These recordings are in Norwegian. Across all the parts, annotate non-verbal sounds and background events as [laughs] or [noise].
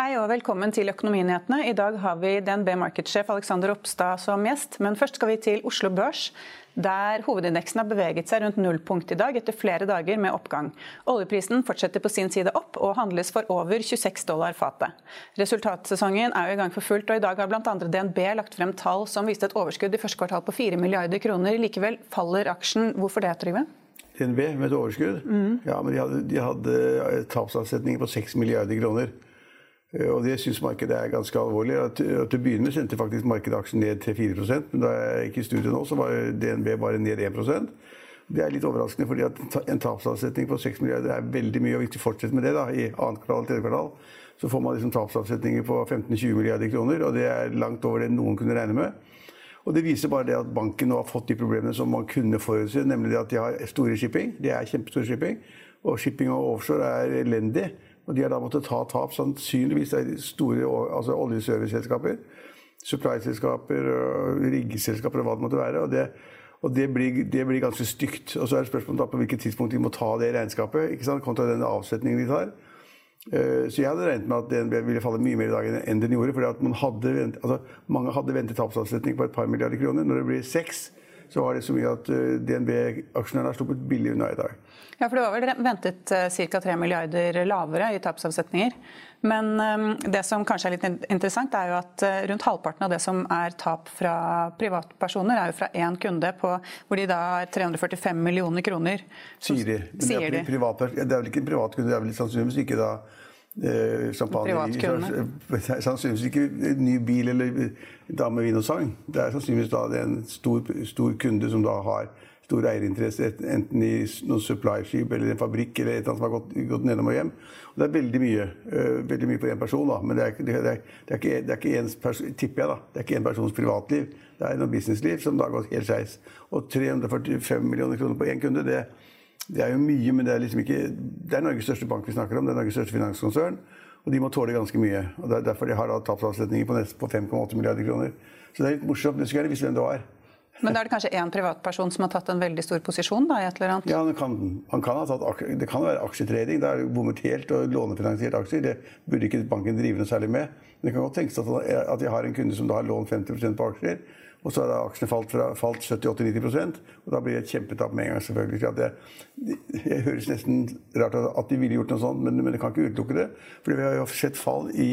Hei og velkommen til Økonominyhetene. I dag har vi DNB Marketsjef Alexander Ropstad som gjest. Men først skal vi til Oslo Børs, der hovedindeksen har beveget seg rundt nullpunkt i dag etter flere dager med oppgang. Oljeprisen fortsetter på sin side opp og handles for over 26 dollar fatet. Resultatsesongen er jo i gang for fullt, og i dag har bl.a. DNB lagt frem tall som viste et overskudd i første kvartal på 4 milliarder kroner. Likevel faller aksjen. Hvorfor det, Trygve? DNB med et overskudd? Mm. Ja, men de hadde, de hadde tapsavsetninger på 6 milliarder kroner. Eh, og det syns markedet er ganske alvorlig. Til å begynne med sendte faktisk markedet aksjen ned til 4% men da jeg gikk i studio nå, så var DNB bare ned 1% Det er litt overraskende, fordi at en tapsavsetning på 6 milliarder er veldig mye. Og hvis de fortsetter med det da, i annet kvartal tredje kvartal, så får man liksom tapsavsetninger på 15-20 milliarder kroner. Og det er langt over det noen kunne regne med. Og det viser bare det at banken nå har fått de problemene som man kunne forutse, nemlig at de har store shipping. De er kjempestore shipping. Og shipping og offshore er elendig. Og de har da måttet ta tap. Sannsynligvis er store altså oljeserviceselskaper. Supply-selskaper, riggeselskaper og hva det måtte være. Og det, og det, blir, det blir, ganske stygt. Og så er det spørsmålet på hvilket tidspunkt de må ta det regnskapet, ikke sant? kontra den avsetningen de tar. Eh, så jeg hadde regnet med at DNB ville falle mye mer i dag enn den gjorde. hadde altså mange hadde ventet tapsavsetning på et par milliarder kroner. Når det blir seks, så var det så mye at eh, DNB-aksjonærene har sluppet billig unna i dag. Ja, for Det var vel ventet eh, ca. 3 milliarder lavere i tapsavsetninger. Men ehm, det som kanskje er litt interessant, er jo at eh, rundt halvparten av det som er tap fra privatpersoner, er jo fra én kunde, på, hvor de da har 345 millioner kroner. Sier de. Men det, er, privat, det er vel ikke en privat kunde, det er vel sannsynligvis ikke da eh, champagne [laughs] Sannsynligvis ikke ny bil eller dame, vin og sang. Det er sannsynligvis da det er en stor, stor kunde som da har stor eierinteresse, enten i noen supply-skip eller en fabrikk eller et eller annet som har gått, gått nedom og hjem. Og det er veldig mye, uh, veldig mye for én person, da. Men det er, det, er, det er, ikke, det er ikke ens person, tipper jeg da, det er ikke en persons privatliv. Det er noe businessliv som da har gått helt skeis. Og 345 millioner kroner på én kunde, det, det, er jo mye, men det er liksom ikke Det er Norges største bank vi snakker om, det er Norges største finanskonsern. Og de må tåle ganske mye. og Det er derfor de har tapsavsetninger på, på 5,8 milliarder kroner. Så det er litt morsomt. Du skulle gjerne visst hvem det var. Men da er det kanskje én privatperson som har tatt en veldig stor posisjon? da, i et eller annet? Ja, han kan, kan tatt, det kan være aksjetrading. Det er bommet helt og lånefinansiert aksjer. Det burde ikke banken drive noe særlig med. Men det kan godt tenkes at, at jeg har en kunde som da har lånt 50% på aksjer. Og så har aksjene falt, falt 70-80-90% og da blir det et kjempetap med en gang. selvfølgelig. Det, det, høres nesten rart at de ville gjort noe sånt, men, men det kan ikke utelukke det. For vi har jo sett fall i,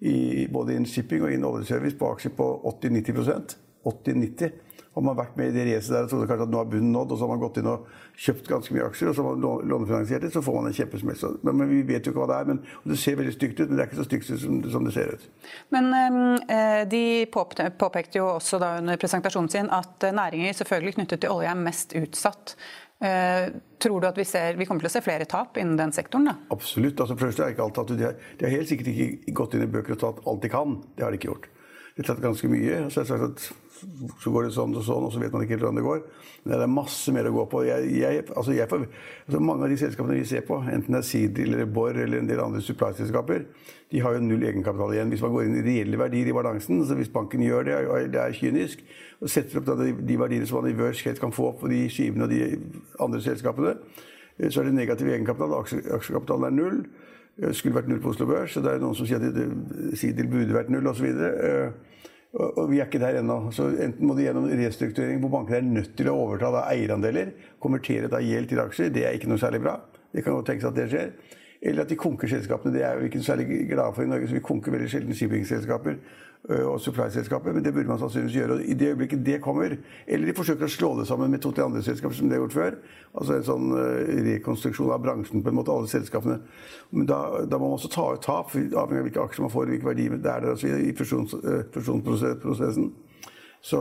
i både innen shipping og innen oljeservice på aksjer på 80-90% 80-90 har man har vært med i det racet der og trodde kanskje at nå er bunnen nådd, og så har man gått inn og kjøpt ganske mye aksjer, og så har man lånefinansiert det, så får man en kjempesmell. Men, men, vi vet jo ikke hva det er. Men, det ser veldig stygt ut, men det er ikke så stygt som, som det ser ut. Men eh, de påpekte jo også da under presentasjonen sin at eh, næringer selvfølgelig knyttet til olje er mest utsatt. Eh, tror du at vi, ser, vi, kommer til å se flere tap innen den sektoren? da? Absolutt. Altså, først er ikke alt at de, har, de har helt sikkert ikke gått inn i bøker og tatt alt de kan. Det har de ikke gjort. De har tatt ganske mye. Så at så går det sånn og sånn, og så vet man ikke helt hvordan det går. Men det er masse mer å gå på. Jeg, jeg, altså jeg, altså mange av de selskapene vi ser på, enten det er Sidil eller Borr eller en del andre supply-selskaper, de har jo null egenkapital igjen. Hvis man går inn i reelle verdier i balansen, så hvis banken gjør det, og det er kynisk, og setter opp de, verdiene som man i worst kan få opp på de skivene og de andre selskapene, så er det negativ egenkapital. Aksjekapitalen er null. Skulle vært null på Oslo Børs, så det er noen som sier at Sidil burde vært null, osv. Og vi er ikke der ennå. Så enten må de gjennom restrukturering hvor bankene er nødt til å overta da eierandeler, konvertere da gjeld til aksjer. Det er ikke noe særlig bra. Det kan godt tenkes at det skjer. Eller at de konker selskapene. Det er vi ikke særlig glade for i Norge, så vi konker veldig sjelden shippingselskaper og supply-selskaper, men det burde man sannsynligvis gjøre. Og I det øyeblikket det kommer, eller de forsøker å slå det sammen med to-tre andre selskaper, som de har gjort før, altså en sånn rekonstruksjon av bransjen på en måte, alle selskapene, men da, da må man også ta ut tap, avhengig av hvilke aksjer man får, hvilke verdier det er der altså, i fusjons, fusjonsprosessen. Så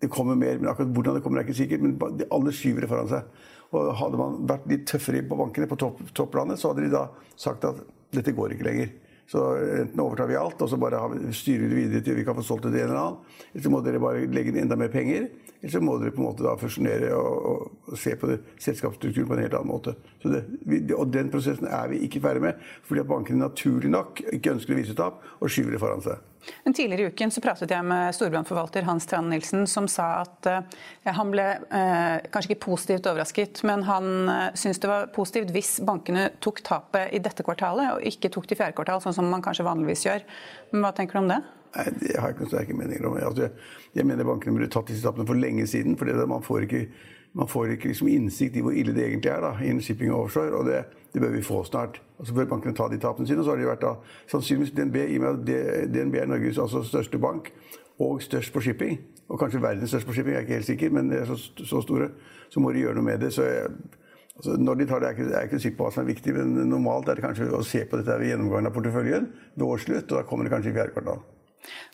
det kommer mer, men akkurat hvordan det kommer, er ikke sikkert. Men alle skyver det foran seg. Og hadde man vært litt tøffere på bankene på topp, så hadde de da sagt at dette går ikke lenger. Så enten overtar vi alt og så bare styrer vi videre til vi kan få solgt det en eller annen. Eller så må dere bare legge inn enda mer penger. Eller så må dere på en måte da fusjonere og, og se på det, selskapsstrukturen på en helt annen måte. Det, vi, og den prosessen er vi ikke ferdig med, fordi at bankene naturlig nok ikke ønsker å vise tap og skyver det foran seg. Men Tidligere i uken så pratet jeg med storbrannforvalter Hans Tran Nilsen, som sa at eh, han ble eh, kanskje ikke positivt overrasket, men han eh, syntes det var positivt hvis bankene tok tapet i dette kvartalet, og ikke tok det i fjerde kvartal, sånn som man kanskje vanligvis gjør. Men hva tenker du om det? Nei, Det har jeg ikke noen sterke meninger om. Altså, jeg mener bankene burde tatt disse tapene for lenge siden. for man får ikke, man får ikke liksom innsikt i hvor ille det egentlig er da, innen shipping og offshore. og det, det bør vi få snart. Og så bør bankene ta de tapene sine. og så har de vært da, Sannsynligvis DNB, i og med at DNB er Norges altså største bank og størst på shipping, og kanskje verdens største på shipping, jeg er ikke helt sikker, men de er så, så store, så må de gjøre noe med det. så jeg, Altså, når de tar det, er jeg ikke, ikke sikker på hva som er viktig, men normalt er det kanskje å se på dette ved gjennomgangen av porteføljen ved årsslutt, og da kommer det kanskje i fjerde kvartal.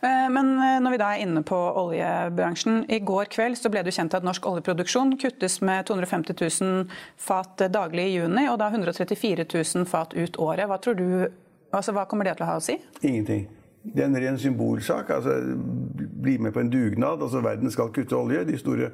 Eh, men eh, når vi da er inne på oljebransjen. I går kveld så ble det kjent at norsk oljeproduksjon kuttes med 250 000 fat daglig i juni, og da 134 000 fat ut året. Hva tror du, altså hva kommer det til å ha å si? Ingenting. Det er en ren symbolsak. altså Bli med på en dugnad. altså Verden skal kutte olje. De store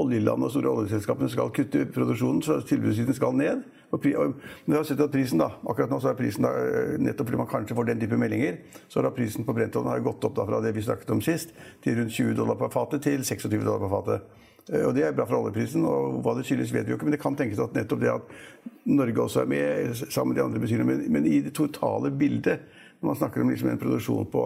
oljelandene og store oljeselskapene skal kutte produksjonen, så tilbudssiden skal ned. Og, vi har sett at prisen da, akkurat nå så er prisen da, eh, nettopp fordi man kanskje får den type meldinger, så har da prisen på brentoljen gått opp da fra det vi snakket om sist, til rundt 20 dollar per fatet til 26 dollar per fatet. Eh, og Det er bra for oljeprisen. og Hva det skyldes, vet vi jo ikke. Men det kan tenkes at nettopp det at Norge også er med, sammen med de andre betyr men, men i det totale bildet, når man snakker om liksom en produksjon på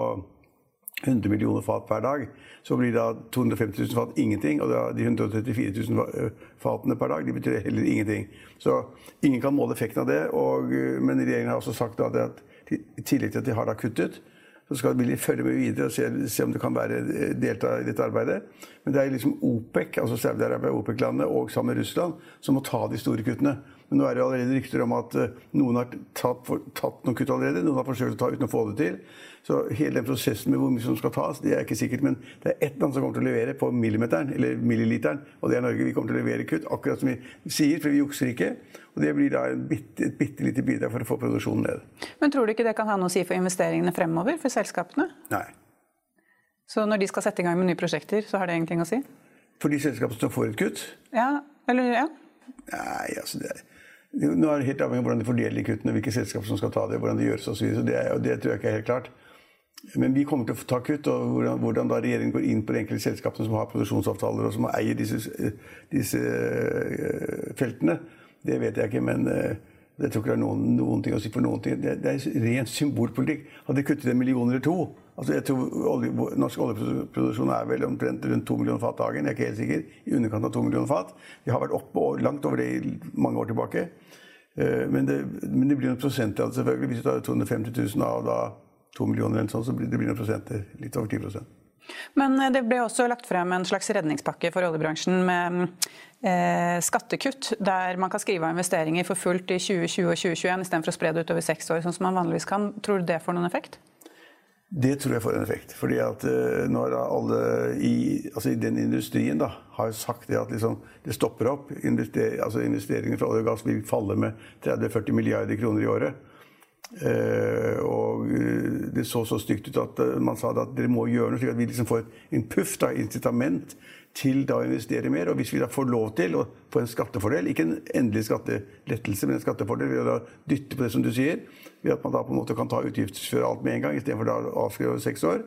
100 millioner fat per dag, så blir da 250 000 fat ingenting. Og de 134 000 fatene per dag de betyr heller ingenting. Så ingen kan måle effekten av det. Og, men regjeringen har også sagt at i tillegg til at de har da kuttet, så skal de følge med videre og se, se, om det kan være delta i dette arbeidet. Men det er liksom OPEC, altså Saudi-Arabia, OPEC-landene og sammen med Russland, som må ta de store kuttene. Men nå er det allerede rykter om at noen har tatt, tatt noen kutt allerede. Noen har forsøkt å ta uten å få det til. Så hele den prosessen med hvor mye som skal tas, det er ikke sikkert. Men det er ett land som kommer til å levere på millimeteren, eller milliliteren, og det er Norge. Vi kommer til å levere kutt, akkurat som vi sier, for vi jukser ikke. Og det blir da bitte, et bitte lite bidrag for å få produksjonen ned. Men tror du ikke det kan ha noe å si for investeringene fremover, for selskapene? Nei. Så når de skal sette i gang med nye prosjekter, så har det ingenting å si? For de selskapene som får et kutt? Ja, eller ja? Nei, altså det er nå er det helt avhengig av hvordan de fordeler de kuttene, hvilke selskaper som skal ta det, hvordan det gjøres osv. Så, det, og det tror jeg ikke er helt klart. Men vi kommer til å ta kutt. og Hvordan, hvordan da regjeringen går inn på de enkelte selskapene som har produksjonsavtaler og som eier disse, disse uh, feltene, det vet jeg ikke. Men jeg tror ikke det er noen, noen, ting å si for noen ting. Det, det er ren symbolpolitikk. Hadde de kuttet en million eller to altså jeg tror olje, Norsk oljeproduksjon er vel omtrent rundt to millioner fat dagen. Jeg er ikke helt sikker. I underkant av to millioner fat. Vi har vært oppe langt over det i mange år tilbake. Uh, men, det, men det blir noen det selvfølgelig. Hvis du tar 250 000 av da to millioner, eller sånn, så blir det blir noen prosenter. Litt over 10% men eh, det ble også lagt frem en slags redningspakke for oljebransjen med eh, skattekutt, der man kan skrive av investeringer for fullt i 2020 og 2021 istedenfor å spre det utover seks år, sånn som man vanligvis kan. Tror du det får noen effekt? Det tror jeg får en effekt. fordi at uh, når alle i, altså i, den industrien da, har sagt det at liksom, det stopper opp, invester, altså investeringer fra olje og gass vil falle med 30-40 milliarder kroner i året, og eh, det så så stygt ut at uh, man sa at dere må gjøre noe, slik at vi liksom får en puff, da, incitament, til da å investere mer. Og hvis vi da får lov til å få en skattefordel, ikke en endelig skattelettelse, men en skattefordel ved å da dytte på det som du sier, ved at man da på en måte kan ta utgiftsføre alt med en gang istedenfor å avskrive over seks år.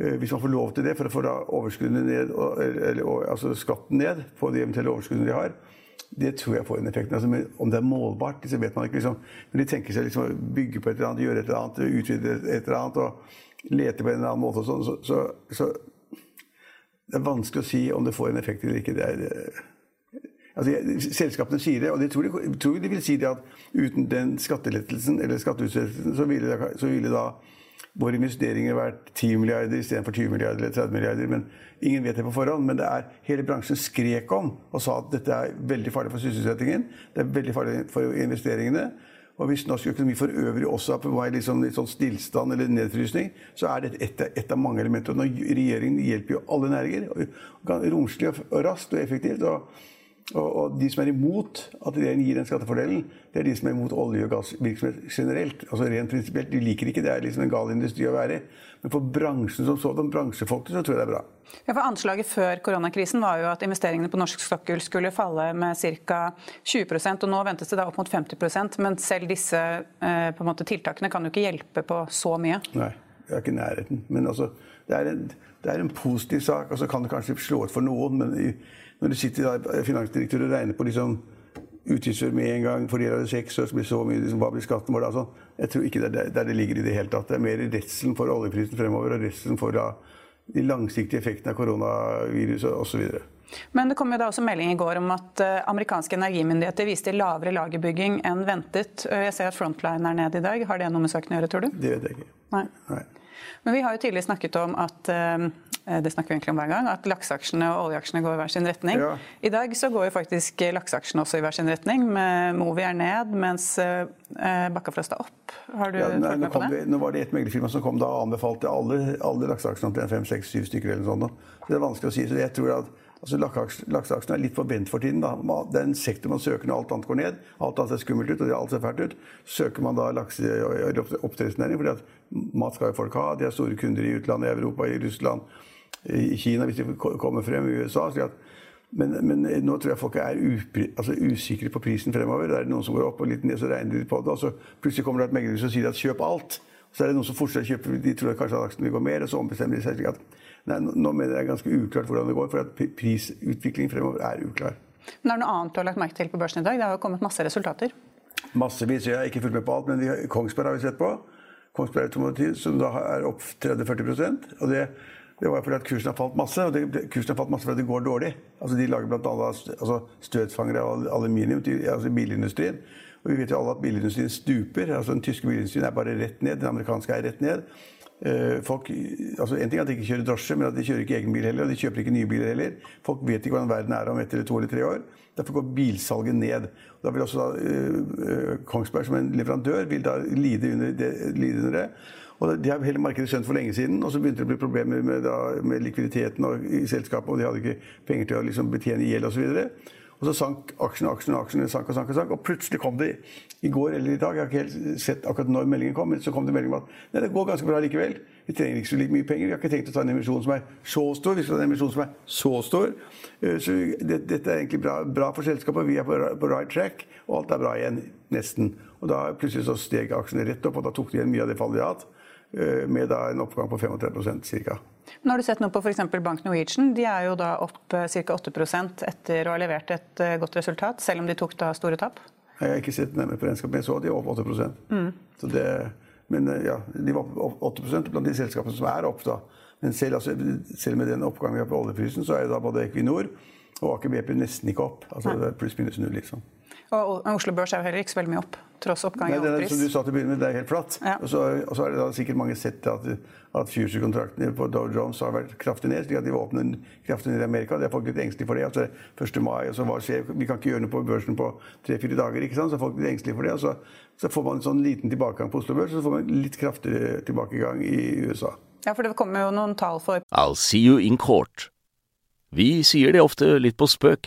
Hvis man får lov til det for å få da overskuddene ned, eller, altså skatten ned på de eventuelle overskuddene de har, det tror jeg får en effekt. Altså, om det er målbart, så vet man ikke. Liksom. Men de tenker seg liksom, å bygge på et eller annet, gjøre et eller annet, utvide et eller annet og lete på en eller annen måte. Sånn, så, så, så, det er vanskelig å si om det får en effekt eller ikke. Det er, Altså, selskapene sier det, og jeg tror, de, de vil si det at uten den skattelettelsen eller skatteutsettelsen, så ville, så ville da våre investeringer vært 10 milliarder istedenfor 20 milliarder eller 30 milliarder. Men ingen vet det på forhånd. Men det er hele bransjen skrek om og sa at dette er veldig farlig for sysselsettingen. Det er veldig farlig for investeringene. Og hvis norsk økonomi for øvrig også er på vei liksom litt sånn stillstand eller nedfrysning, så er dette et, et, av mange elementer. Og regjeringen hjelper jo alle næringer. Romslig og raskt og effektivt. og og, og, de som er imot at regjeringen gir den skattefordelen, det er de som er imot olje- og gassvirksomhet generelt. Altså rent prinsipielt. De liker ikke det. er liksom en gal industri å være i. Men for bransjen som sådan, bransjefolket, så tror jeg det er bra. Ja, for Anslaget før koronakrisen var jo at investeringene på norsk sokkel skulle falle med ca. 20% og nå ventes det da opp mot 50% Men selv disse eh, måte, tiltakene kan jo ikke hjelpe på så mye. Nei, det er ikke nærheten. Men altså, det er en, det er en positiv sak. og så kan det kanskje slå ut for noen. men i når du sitter da, finansdirektør og regner på liksom utgifter med en gang, fordeler det seks, så blir så mye, liksom, hva blir skatten vår da? Altså, jeg tror ikke det er der det ligger i det hele tatt. Det er mer redselen for oljeprisen fremover og redselen for da, de langsiktige effektene av koronaviruset osv. Men det kom jo da også melding i går om at uh, amerikanske energimyndigheter viste lavere lagerbygging enn ventet. Jeg ser at Frontline er ned i dag. Har det noe med saken å gjøre, tror du? Det vet jeg ikke. Nei. Nei. Men vi har jo tidligere snakket om at uh, det snakker vi egentlig om hver gang, at lakseaksjene og oljeaksjene går i hver sin retning. Ja. I dag så går jo faktisk lakseaksjene også i hver sin retning. med Movi er ned, mens uh, Bakkafrost er opp. Har du ja, nei, med på det? det? Nå var det et meglerfirma som kom da og anbefalte alle, alle lakseaksjene til fem, seks, syv stykker eller noe sånt. Så det er vanskelig å si. Så jeg tror at Altså, Lakseaksjene er litt forvent for tiden. Da. Det er en sektor man søker når alt annet går ned. Alt annet ser skummelt ut, og alt ser fælt ut. Søker man da lakseoppdrettsnæring, fordi at mat skal jo folk ha. De har store kunder i utlandet, i Europa, i Russland, i Kina, hvis de kommer frem i USA. Men, men, nå tror jeg folk er upri, altså usikre på prisen fremover. Det er noen som går opp og litt ned, så regner de på det. Og så plutselig kommer det et meglerhus og sier at kjøp alt. Så er det noen som fortsatt kjøper, de tror kanskje at aksjen vil gå mer, og så ombestemmer de seg. slik at Nei, nå mener jeg det er ganske uklart hvordan det går, for prisutviklingen fremover er uklar. Men er det noe annet du har lagt merke til på børsen i dag? Det har jo kommet masse resultater. Massevis. Jeg har ikke fulgt med på alt, men Kongsberg har vi sett på. Kongsberg Automotiv, som da er opp 30-40 og det, det var fordi at kursen har falt masse. og det, Kursen har falt masse fordi det går dårlig. Altså De lager bl.a. Altså støtfangere av aluminium til altså bilindustrien. Og vi vet jo alle at bilindustrien stuper. altså Den tyske bilindustrien er bare rett ned. Den amerikanske er rett ned. Eh, folk, altså en ting er at de ikke kjører drosje, men at de kjører ikke egen bil heller. Og de kjøper ikke nye biler heller. Folk vet ikke hvordan verden er om ett eller to eller tre år. Derfor går bilsalget ned. Da vil også da, uh, Kongsberg som en leverandør vil da lide under det. Lide under det. Og De har hele markedet skjønt for lenge siden, og så begynte det å bli problemer med, da, med likviditeten og, i selskapet. Og de hadde ikke penger til å liksom, betjene gjeld osv. Og, så og så sank aksjene, aksjene, aksjene sank og sank og sank. Og plutselig kom det i går eller i dag, jeg har ikke helt sett akkurat når meldingen kom, men så kom det melding om at nei, det går ganske bra likevel. Vi trenger ikke så mye penger. Vi har ikke tenkt å ta en emisjon som er så stor. Vi skal ta en emisjon som er så stor. Eh, så det, dette er egentlig bra, bra, for selskapet. Vi er på, på right track, og alt er bra igjen. Nesten. Og da plutselig så steg aksjene rett opp, og da tok de igjen mye av det fallet de har hatt. Eh, med da en oppgang på 35% ca. Nå har du sett noe på f.eks. Bank Norwegian. De er jo da opp eh, ca. 8 etter å ha levert et eh, godt resultat, selv om de tok da store tap? Jeg har ikke sett nærmere på regnskapet, men jeg så de er opp 8 mm. Så det, Men ja, de var opp 8 blant de selskapene som er opp. da. Men selv, altså, selv, med den oppgangen vi har på oljeprisen, så er det da både Equinor og Aker BP nesten ikke opp. Altså det pluss minus null, liksom. Og Oslo Børs er jo heller ikke så veldig mye opp, tross oppgang i oljepris. Som du sa til å begynne med, det er helt flatt. Ja. Og, så, og, så, er det da sikkert mange sett at, at future-kontraktene på Dow Jones har vært kraftig ned. slik at de var åpne kraftig ned i Amerika. Det er folk litt engstelige for det. Altså, 1. mai, og så hva skjer? Vi kan ikke gjøre noe på børsen på tre-fire dager. ikke sant? Så folk er litt engstelige for det. Og så, så, får man en sånn liten tilbakegang på Oslo Børs, og så får man litt kraftigere tilbakegang i USA. Ja, for det kommer jo noen tall for I'll see you in court. Vi sier det ofte litt på spøk,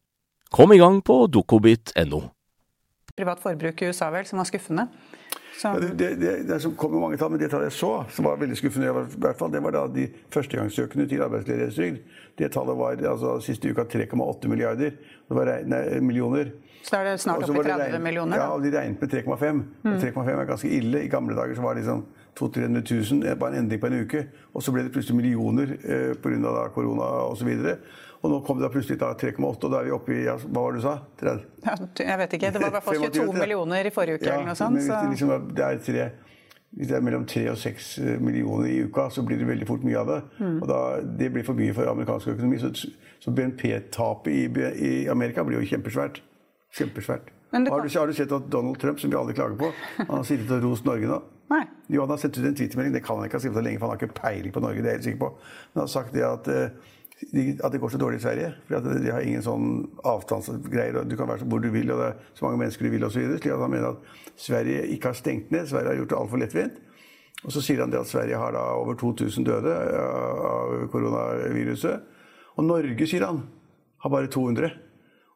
Kom i gang på dokobit.no. Privat forbruk i USA vel, som var skuffende. Ja, det, det, det, det, som kom mange tall, men det tallet jeg så, som var veldig skuffende, i hvert fall, det var da de førstegangssøkende til arbeidsledighetstrygd. Det tallet var altså, siste uka 3,8 milliarder. Det var nei, millioner. Så er det snart opp i 30 regnet, millioner? Ja, og de regnet med 3,5. Mm. 3,5 er ganske ille. I gamle dager så var det liksom 200 000-300 000, bare en endring på en uke. Og så ble det plutselig millioner eh, pga. korona osv. Og nå kom det plutselig 3,8, og da er vi oppe i ja, Hva var det du sa? 30? Ja, jeg vet ikke. Det var i hvert fall [laughs] 22 millioner i forrige uke. Ja, eller noe sånt. Men hvis det, liksom, det er tre hvis det er mellom 3 og 6 eh, millioner i uka, så blir det veldig fort mye av det. Mm. Og da, Det blir for mye for amerikansk økonomi. Så, så BNP-tapet i, i, Amerika blir jo kjempesvært. Kjempesvært. Kan... Har, du, har, du, sett at Donald Trump, som vi alle klager på, han har sittet og rost Norge nå? Nei. Jo, Han har sendt ut en twittermelding, det kan han ikke ha skrevet lenge, for han har ikke peiling på Norge. det er jeg helt sikker på. Men han har sagt det at uh, at det går så dårlig i Sverige. For de har ingen sånn avstandsgreier. Du kan være hvor du vil, og det er så mange mennesker du vil osv. Slik at han mener at Sverige ikke har stengt ned. Sverige har gjort det altfor lettvint. Og så sier han det at Sverige har da over 2000 døde av koronaviruset. Og Norge, sier han, har bare 200.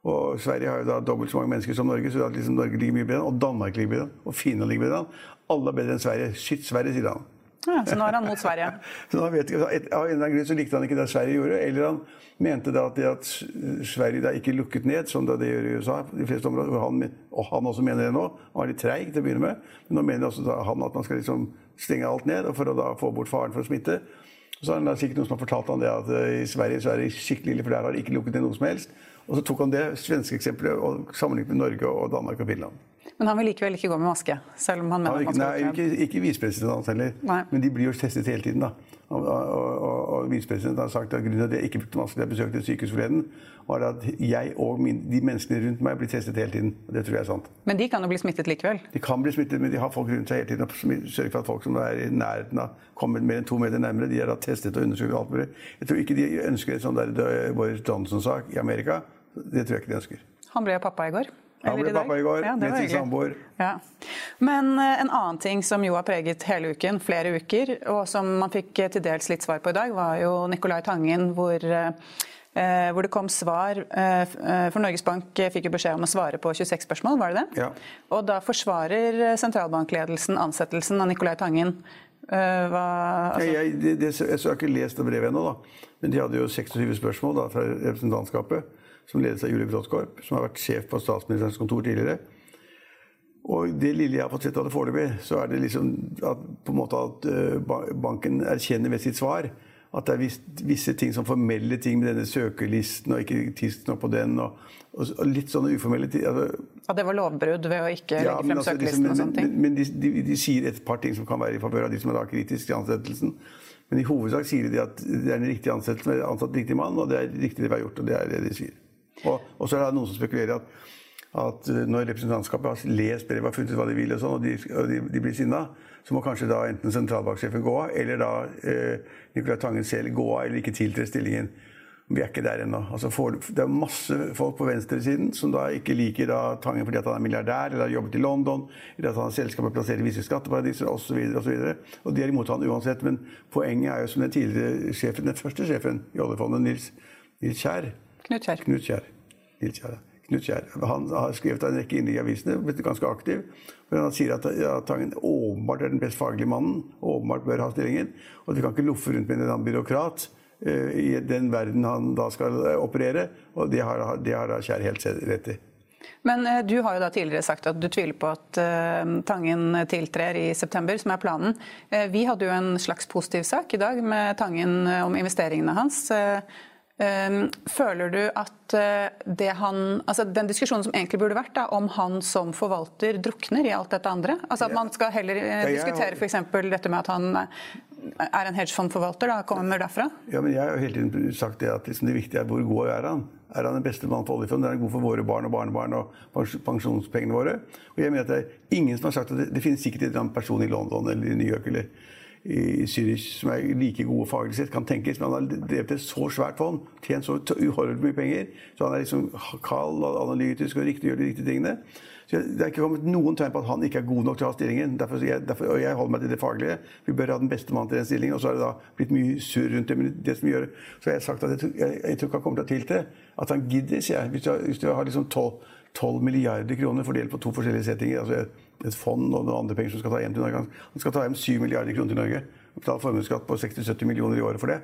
Og Sverige har jo da dobbelt så mange mennesker som Norge, så liksom Norge ligger mye bedre. Og Danmark ligger bedre. Og Finland ligger bedre. Alle er bedre enn Sverige. Shit, Sverige, sier han. Ja, så nå er han mot Sverige? [laughs] så nå vet, jeg, Av en eller annen grunn så likte han ikke det Sverige gjorde. Eller han mente da at, at Sverige da ikke lukket ned, som det gjør i USA. de fleste områder, og han, og han også mener det nå. Han var litt treig til å begynne med. Men nå mener også han at man skal liksom stenge alt ned for å da få bort faren for å smitte. Så er det sikkert noen som har fortalt han det at eh, i Sverige så er det skikkelig ille, for der har de ikke lukket ned noe som helst. Og så tok han det svenske eksempelet og sammenlignet med Norge og Danmark og Finland. Men han vil likevel ikke gå med maske? selv om han mener han, at man skal Nei, ikke, ikke visepresident heller. Nei. Men de blir jo testet hele tiden. da. Og, og, og, og visepresidenten har sagt at grunnen til at jeg ikke brukte maske da jeg besøkte et sykehus forleden, var at jeg og min, de menneskene rundt meg blir testet hele tiden. og Det tror jeg er sant. Men de kan jo bli smittet likevel? De kan bli smittet, men de har folk rundt seg hele tiden og sørger for at folk som er i nærheten av kommet mer enn to meter nærmere, de er da testet og undersøkt alt mulig. Jeg tror ikke de ønsker et sånt der Boris Johnson-sak i Amerika. Det tror jeg ikke de ønsker. Han ble pappa i går. Han ble pappa i går ja, med sin samboer. Ja. Men uh, en annen ting som jo har preget hele uken, flere uker, og som man fikk uh, til dels litt svar på i dag, var jo Nicolai Tangen, hvor, Eh, hvor det kom svar For Norges Bank fikk jo beskjed om å svare på 26 spørsmål, var det det? Ja. Og da forsvarer sentralbankledelsen ansettelsen av Nicolai Tangen. Hva, altså... jeg, jeg, det, det, jeg, har ikke lest det brevet ennå, men de hadde jo 26 spørsmål da, fra representantskapet som ledes av Julie Bråttkorp, som har vært sjef på statsministerens kontor tidligere. Og det lille jeg har fått sett av det foreløpig, så er det liksom at, på en måte at uh, banken erkjenner ved sitt svar at det er visse, visse ting som formelle ting med denne søkerlisten og ikke tidsnok på den. Og, og, og, litt sånne uformelle ting. Altså, at det var lovbrudd ved å ikke ja, legge frem altså, søkerlisten liksom, og sånne ting? Men, men de, de, de, sier et par ting som kan være i favør av de som er da kritiske til ansettelsen. Men i hovedsak sier de at det er en riktig ansettelse, ansatt riktig mann, og det er riktig det vi har gjort. og det er det de sier. Og, og så er det noen som spekulerer at, at når representantskapet har lest brevet og funnet ut hva de vil, og, sånn, og, de, og de, de, blir sinna, så må kanskje da enten sentralbanksjefen gå av, eller da eh, Nicolai Tangen selv gå av, eller ikke tiltre stillingen. Vi er ikke der ennå. Altså det er masse folk på venstresiden som da ikke liker da Tangen fordi han er milliardær, eller har jobbet i London, eller at han har selskapet plasserer visse skatteparadiser osv. Og, så og de er imot han uansett. Men poenget er jo som den tidligere sjefen, den første sjefen i oljefondet, Nils, Nils Kjær, Knut Kjær. Knut Kjær. Knut Kjær. Han har skrevet en rekke innlegg i avisene, blitt ganske aktiv. Men han sier at, at Tangen åpenbart er den best faglige mannen, åpenbart bør ha stillingen. Og at vi kan ikke loffe rundt med en byråkrat uh, i den verden han da skal uh, operere. Og det har, det har Kjær helt rett i. Men uh, du har jo da tidligere sagt at du tviler på at Tangen tiltrer i september, som er planen. vi hadde jo en slags positiv sak i dag med Tangen om investeringene hans. Ehm, føler du at eh, han, altså den diskusjonen som egentlig burde vært da, om han som forvalter drukner i alt dette andre? Altså At man skal heller eh, diskutere f.eks. dette med at han eh, er en hedgefondforvalter, da, kommer derfra? Ja, men Jeg har hele tiden sagt det at liksom det viktige er hvor god er han. Er han den beste mannen for oljefondet? Er han god for våre barn og barnebarn og pensjonspengene våre? Og jeg mener at Det er ingen som har sagt at det, det finnes sikkert en person i London eller i New York eller i Zürich som er like gode faglig sett, kan tenkes. Men han har drevet et så svært fond, tjent så uhorvelig mye penger. Så han er liksom kald og analytisk og riktig, gjør de riktige tingene. Så Det er ikke kommet noen tegn på at han ikke er god nok til å ha stillingen. Derfor, jeg, derfor, og jeg holder meg til det faglige. Vi bør ha den beste mannen til den stillingen. Og så har det da blitt mye surr rundt det. Men det som gjør Så har jeg sagt at jeg, jeg, jeg tror ikke han kommer til å tiltre. At han gidder, sier jeg. Hvis du, hvis du har liksom 12, 12 milliarder kroner fordelt på to forskjellige settinger. altså et fond og noen andre penger som skal ta hjem til Norge. Han skal ta hjem 7 milliarder kroner til Norge. og Betale formuesskatt på 60-70 millioner i året for det.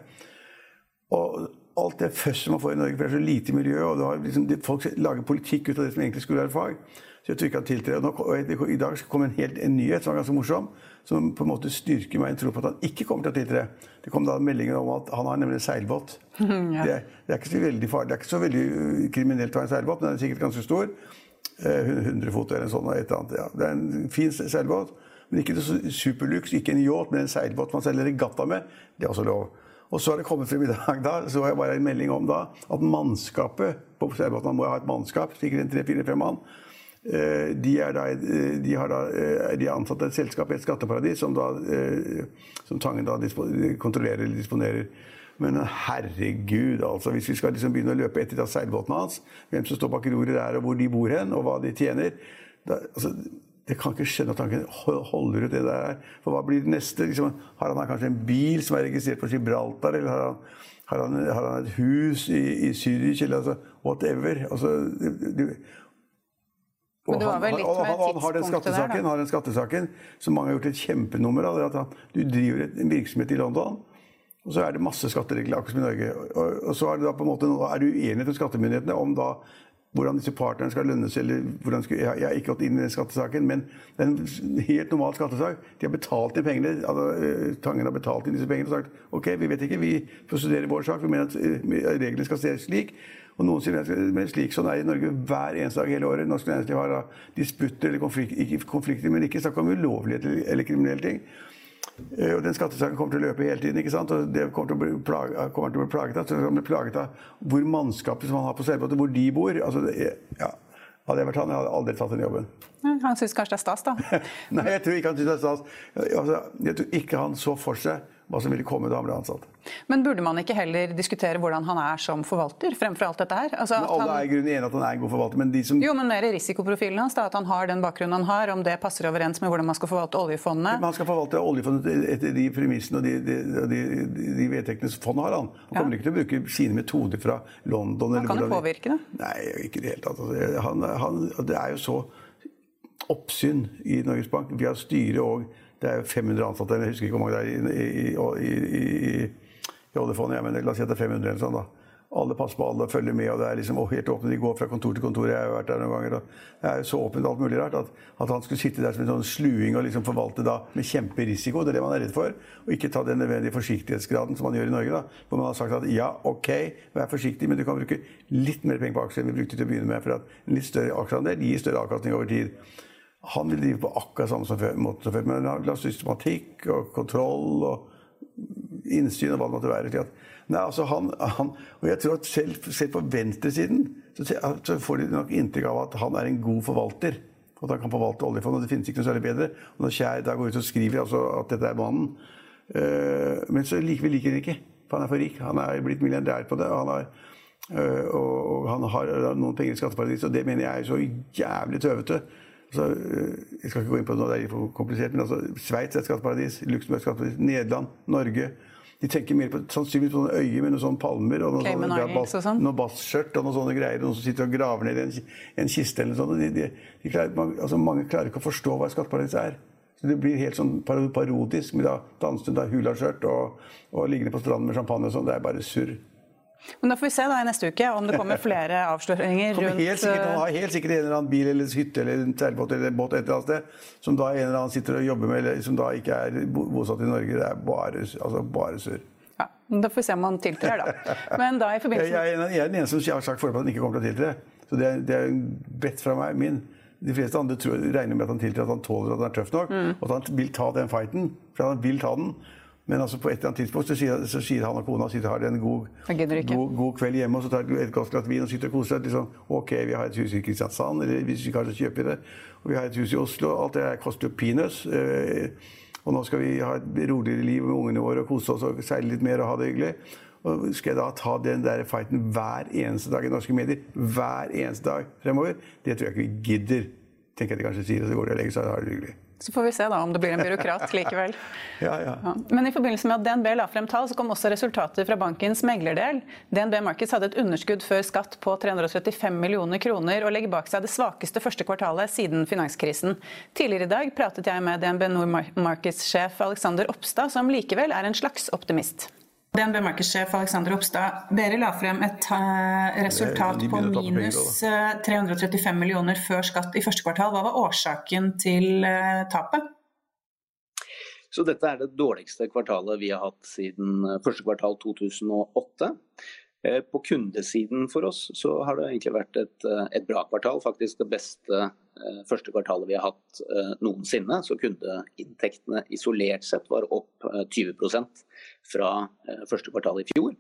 Og alt det føsset man får i Norge, for det er så lite miljø, og liksom, folk lager politikk ut av det som egentlig skulle være fag. Så jeg tror ikke han tiltrer. Og I dag kom en helt en nyhet som var ganske morsom, som på en måte styrker meg i en tro på at han ikke kommer til å tiltre. Det kom da meldinger om at han har nemlig seilbåt. [laughs] ja. det, det, er ikke så veldig farlig, det er ikke så veldig kriminelt å ha en seilbåt, men den er sikkert ganske stor. 100 eh, fot eller sånn. Et eller annet, ja. Det er en fin seilbåt. Men ikke superluxe, ikke en yacht, men en seilbåt man seiler regatta med. Det er også lov. Og så har det kommet frem i dag da, så har jeg bare en melding om da, at mannskapet på seilbåten Man må ha et mannskap, sikkert en tre-fire-fem mann. Eh, de er, da, eh, de, har da, de er ansatt et selskap i et skatteparadis som, da, som Tangen da kontrollerer eller disponerer. Men herregud, altså. Hvis vi skal liksom begynne å løpe etter seilbåten hans, hvem som står bak roret der, og hvor de bor hen, og hva de tjener da, altså, Det kan ikke skjønne at han ikke holder ut det der. For hva blir det neste? Liksom, har han kanskje en bil som er registrert på Gibraltar? Eller har han, har han, har han et hus i, i Zürich? Eller altså, whatever. Altså, du, og han, han, han, har den skattesaken, der, har den skattesaken som mange har gjort et kjempenummer av. at han, Du driver en virksomhet i London. Og så er det masse skatteregler, akkurat som i Norge. Og, så er det da på en måte er det uenighet med skattemyndighetene om da hvordan disse partnerne skal lønnes. eller hvordan skal, jeg, har ikke gått inn i den skattesaken, men det er en helt normal skattesak. De har betalt inn pengene. altså eh, Tangen har betalt inn disse pengene og sagt ok, vi vet ikke, vi får studere vår sak. Vi mener at uh, reglene skal se slik. Og noen sier men slik sånn er det i Norge hver eneste dag hele året. Norsk næringsliv har da disputter eller konflikter, konflikter, men ikke snakk om ulovligheter eller kriminelle ting. Eh, og den skattesaken kommer til å løpe hele tiden. ikke sant? Og det kommer til å bli plaget, kommer til å bli plaget av, så det bli plaget av hvor mannskapet som han har på seilbåten, hvor de bor. altså det, ja, Hadde jeg vært han, jeg hadde aldri tatt den jobben. Han syns kanskje det er stas, da? [laughs] Nei, jeg tror ikke han syns det er stas. Altså, jeg tror ikke han så for seg hva som ville komme da han ble ansatt. Men burde man ikke heller diskutere hvordan han er som forvalter, fremfor alt dette her? Altså, alle han... er i at han er en god forvalter, men de som Jo, men mer risikoprofilen hans, da, at han har den bakgrunnen han har, om det passer overens med hvordan man skal forvalte oljefondet? Men han skal forvalte oljefondet etter de premissene og de, de, de, de vedtektene fondet har. Han, han kommer ja. ikke til å bruke sine metoder fra London. Han kan jo påvirke det? Nei, ikke i det hele tatt. Altså, han, han, det er jo så oppsyn i Norges Bank. Vi har styre og det er 500 ansatte, jeg husker ikke hvor mange det er i, i, i, i oljefondet, ja, men la oss si at det er 500 eller sånn. da. Alle passer på alle, og følger med, og det er liksom helt åpne. De går fra kontor til kontor. Jeg har jo vært der noen ganger. og Det er jo så åpent alt mulig rart at, at, han skulle sitte der som en sånn sluing og liksom forvalte da med kjemperisiko. Det er det man er redd for. Og ikke ta den nødvendige forsiktighetsgraden som man gjør i Norge. da, Hvor man har sagt at ja, ok, vær forsiktig, men du kan bruke litt mer penger på aksjer enn vi brukte til å begynne med. For at en litt større aksjeandel gir større avkastning over tid. Han vil drive på akkurat samme som før, måte som før, men han vil ha systematikk og kontroll og innsyn og hva det måtte være. Nei, altså han, han, og jeg tror at selv, selv på venstresiden så, så, får de nok inntrykk av at han er en god forvalter. At han kan forvalte oljefondet. Det finnes ikke noe særlig bedre. Og når Kjær da går ut og skriver altså, at dette er mannen uh, Men så liker vi liker han ikke, for han er for rik. Han er blitt milliardær på det. og han har Uh, og, han har noen penger i skatteparadis, og det mener jeg er så jævlig tøvete. Altså, jeg skal ikke gå inn på det nå, det er for komplisert, men altså, Sveits er et skatteparadis, Luxembourg er et skatteparadis, Nederland, Norge de tenker mer på sannsynligvis på noen øyer med noen sånne palmer og noen, sånne, sånn. noe basskjørt og noen sånne greier. Noen som sitter og graver ned i en, en kiste eller noe sånt. De, de, de klarer, man, altså, mange klarer ikke å forstå hva et skatteparadis er. Så Det blir helt sånn parodisk med da dansende hulaskjørt og, og liggende på stranden med champagne og sånn. Det er bare surr. Men Da får vi se da i neste uke om det kommer flere [laughs] avsløringer rundt helt sikkert, Han har helt sikkert en eller annen bil eller hytte eller en seilbåt eller en båt et eller annet sted, som da en eller annen sitter og jobber med, eller som da ikke er bosatt i Norge. Det er bare, altså bare surr. Ja, da får vi se om han tiltrer, da. [laughs] Men da i forbindelse... Jeg, jeg, jeg er den eneste som har sagt foreløpig at han ikke kommer til å tiltre. Så det er, det er en bedt fra meg, min. De fleste andre tror, regner med at han tiltrer, at han tåler at han er tøff nok, mm. og at han vil ta den fighten. For han vil ta den. Men altså på et eller annet tidspunkt så sier, så sier han og kona sitter har en god, god, god, kveld hjemme og så tar de et godt glass vin og sitter og koser seg. Liksom, ok, vi har et hus i Kristiansand, eller hvis vi kanskje kjøper det. Og vi har et hus i Oslo. Alt det koster jo peanuts. Eh, Og nå skal vi ha et roligere liv med ungene våre og kose oss og seile litt mer og ha det hyggelig. Og skal jeg da ta den der fighten hver eneste dag i norske medier? Hver eneste dag fremover? Det tror jeg ikke vi gidder. Tenker jeg de kanskje sier, og så går de og legger seg og har det hyggelig. Så får vi se da om det blir en byråkrat [laughs] likevel. ja, ja. Ja. Men i forbindelse med at DNB la frem tall, så kom også resultater fra bankens meglerdel. DNB Markets hadde et underskudd før skatt på 335 millioner kroner og legger bak seg det svakeste første kvartalet siden finanskrisen. Tidligere i dag pratet jeg med DNB Nord Markets-sjef Alexander Oppstad, som likevel er en slags optimist. DNB Markets-sjef Alexander Opstad, dere la frem et eh, resultat på minus 335 eh, millioner før skatt i første kvartal. Hva var årsaken til eh, tapet? Så dette er det dårligste kvartalet vi har hatt siden første kvartal 2008. På kundesiden for oss så har det egentlig vært et, et bra kvartal. Faktisk det beste første kvartalet vi har hatt noensinne. Så kundeinntektene isolert sett var opp 20% fra eh, første kvartal i fjor.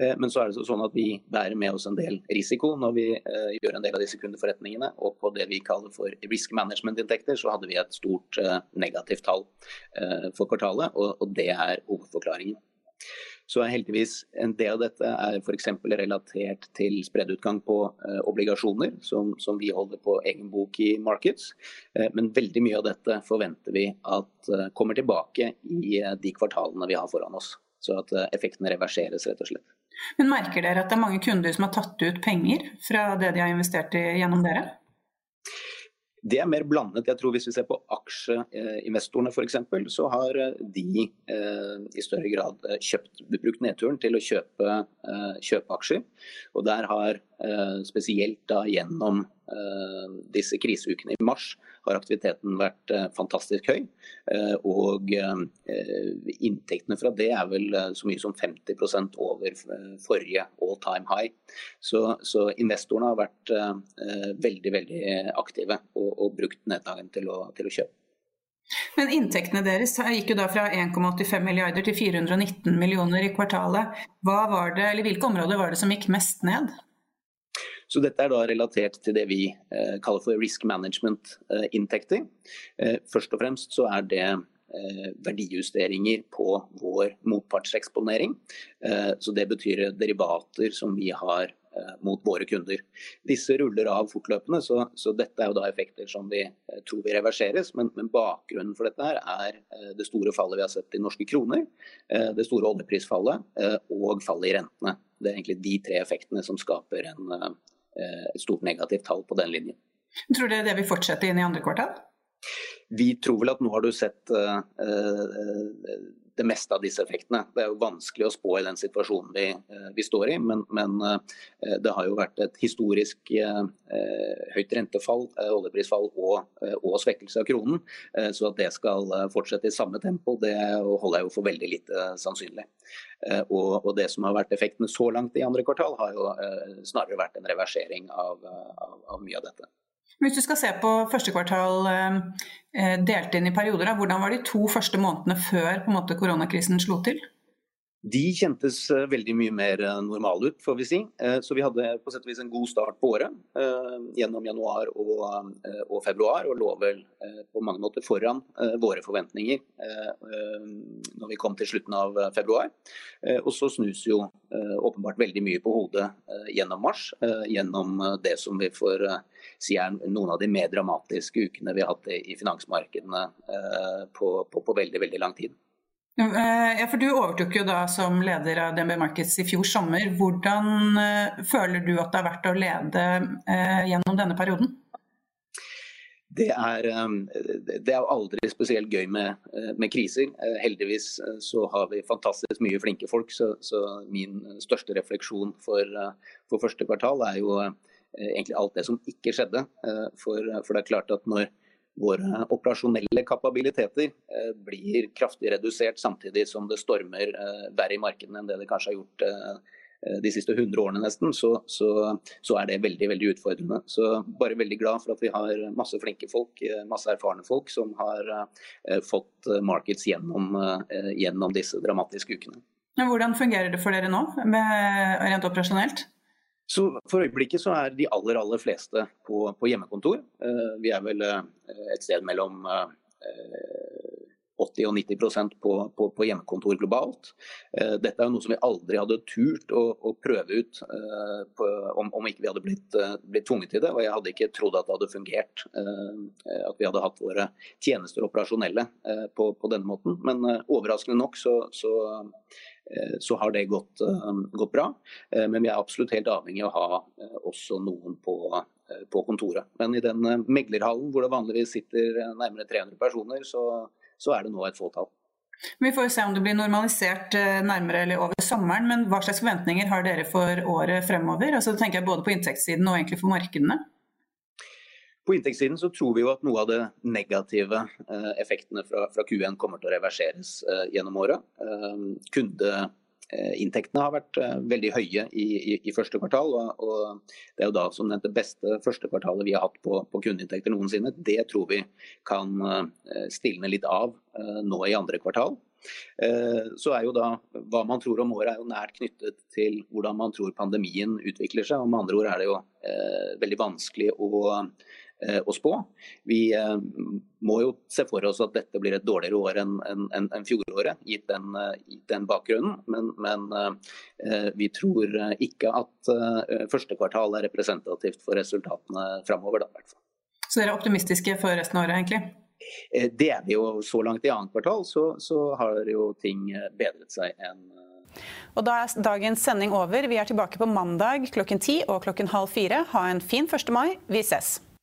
Eh, men så er det sånn at vi bærer med oss en del risiko når vi eh, gjør en del av disse kundeforretningene. Og på det vi kaller for risk management-inntekter, så hadde vi et stort negativt tall for kvartalet, og det er hovedforklaringen. Så heldigvis en del av dette er f.eks. relatert til spreddutgang på eh, obligasjoner, som, som, vi holder på egen bok i Markets. Eh, men veldig mye av dette forventer vi at eh, kommer tilbake i eh, de kvartalene vi har foran oss. Så at eh, effektene reverseres, rett og slett. Men Merker dere at det er mange kunder som har tatt ut penger fra det de har investert i gjennom dere? Det er mer blandet. Jeg tror Hvis vi ser på aksjeinvestorene f.eks., så har eh, de eh, i større grad eh, kjøpt, brukt nedturen til å kjøpe, kjøpe aksjer. Og Der har spesielt da gjennom eh, disse kriseukene i mars har aktiviteten vært fantastisk høy. Og inntektene fra det er vel så mye som 50% over forrige all time high. Så, så investorene har vært veldig, veldig aktive. og og, brukt nedgangen til til å kjøpe. Men inntektene deres gikk jo da fra 1,85 milliarder til 419 millioner i kvartalet. Hva var det, eller Hvilke områder var det som gikk mest ned? Så Dette er da relatert til det vi eh, kaller for risk management-inntekter. Eh, eh, først og fremst så er det verdijusteringer på vår motpartseksponering. Så Det betyr derivater som vi har mot våre kunder. Disse ruller av fortløpende, så, så, dette er jo da effekter som vi tror vil reverseres. Men, men, bakgrunnen for dette her er det store fallet vi har sett i norske kroner, det store oljeprisfallet og fallet i rentene. Det er egentlig de tre effektene som skaper en, et stort negativt tall på den linjen. Tror dere det vil fortsette inn i andre kvartal? Vi tror vel at nå har du sett uh, det meste av disse effektene. Det er jo vanskelig å spå i den situasjonen vi, uh, vi står i, men, men uh, det har jo vært et historisk høyt rentefall, oljeprisfall og, og, svekkelse av kronen. Så at det skal fortsette i samme tempo, det holder jeg jo for veldig lite sannsynlig. Og, og, det som har vært effektene så langt i andre kvartal, har jo snarere vært en reversering av, av, av mye av dette. Hvis du skal se på første kvartal eh, eh, delt inn i perioder, hvordan var de to første månedene før måte, koronakrisen slo til? De kjentes eh, veldig mye mer normale ut, får vi si. Så vi hadde på sett og vis en god start på året gjennom januar og, og februar, og lå vel på mange måter foran våre forventninger når vi kom til slutten av februar. Og så snus jo åpenbart veldig mye på hodet gjennom mars, gjennom det som vi får si er noen av de mer dramatiske ukene vi har hatt i finansmarkedene eh, på, på, på veldig, veldig lang tid. Ja, for Du overtok jo da som leder av DNB Markets i fjor sommer. Hvordan uh, føler du at det har vært å lede uh, gjennom denne perioden? Det er, um, det er aldri spesielt gøy med, med, kriser. Heldigvis så har vi fantastisk mye flinke folk, så, så min største refleksjon for, for første kvartal er jo Eh, egentlig alt det som ikke skjedde. Eh, for, for, det er klart at når våre operasjonelle kapabiliteter eh, blir kraftig redusert samtidig som det stormer verre i markedene enn det det kanskje har gjort de siste 100 årene nesten, så, så, så, er det veldig veldig utfordrende. Så bare veldig glad for at vi har masse flinke folk, masse erfarne folk som har fått markeds gjennom, gjennom disse dramatiske ukene. Hvordan fungerer det for dere nå, med, rent operasjonelt? Så For øyeblikket så er de aller aller fleste på, på hjemmekontor. Eh, vi er vel eh, et sted mellom 80 og 90 på, på, på hjemmekontor globalt. Eh, dette er jo noe som vi aldri hadde turt å, å prøve ut eh, på, om, om, ikke vi hadde blitt, eh, blitt, tvunget til det. Og jeg hadde ikke trodd at det hadde fungert, at vi hadde hatt våre tjenester operasjonelle på denne måten. Men overraskende nok så, så, så har det gått, gått, bra. Men vi er absolutt helt avhengig av å ha også noen på, på kontoret. Men i den meglerhallen hvor det vanligvis sitter nærmere 300 personer, så så er det nå et fåtall. Vi får se om det blir normalisert eh, nærmere eller over sommeren, men hva slags forventninger har dere for året fremover? Altså, tenker jeg både på inntektssiden og egentlig for markedene. På inntektssiden så tror vi jo at noe av det negative eh, effektene fra, fra Q1 kommer til å reverseres eh, gjennom året. Eh, har vært veldig høye i, i, i første kvartal. Og, og, Det er jo da som det beste første kvartalet vi har hatt på, på kundeinntekter noensinne. Det tror vi kan stilne litt av nå i andre kvartal. Så er jo da Hva man tror om året er jo nært knyttet til hvordan man tror pandemien utvikler seg. og Med andre ord er det jo eh, veldig vanskelig å å spå. Vi eh, må jo se for oss at dette blir et dårligere år enn en, en, en fjoråret, gitt den, eh, gitt den, bakgrunnen. Men, men vi tror ikke at første kvartal er representativt for resultatene framover. Så dere er optimistiske for resten av året, egentlig? Det er vi jo så langt i annet kvartal, så, så har jo ting bedret seg enn og Da er dagens sending over. Vi er tilbake på mandag klokken ti og klokken halv fire. Ha en fin 1. mai. Vi ses.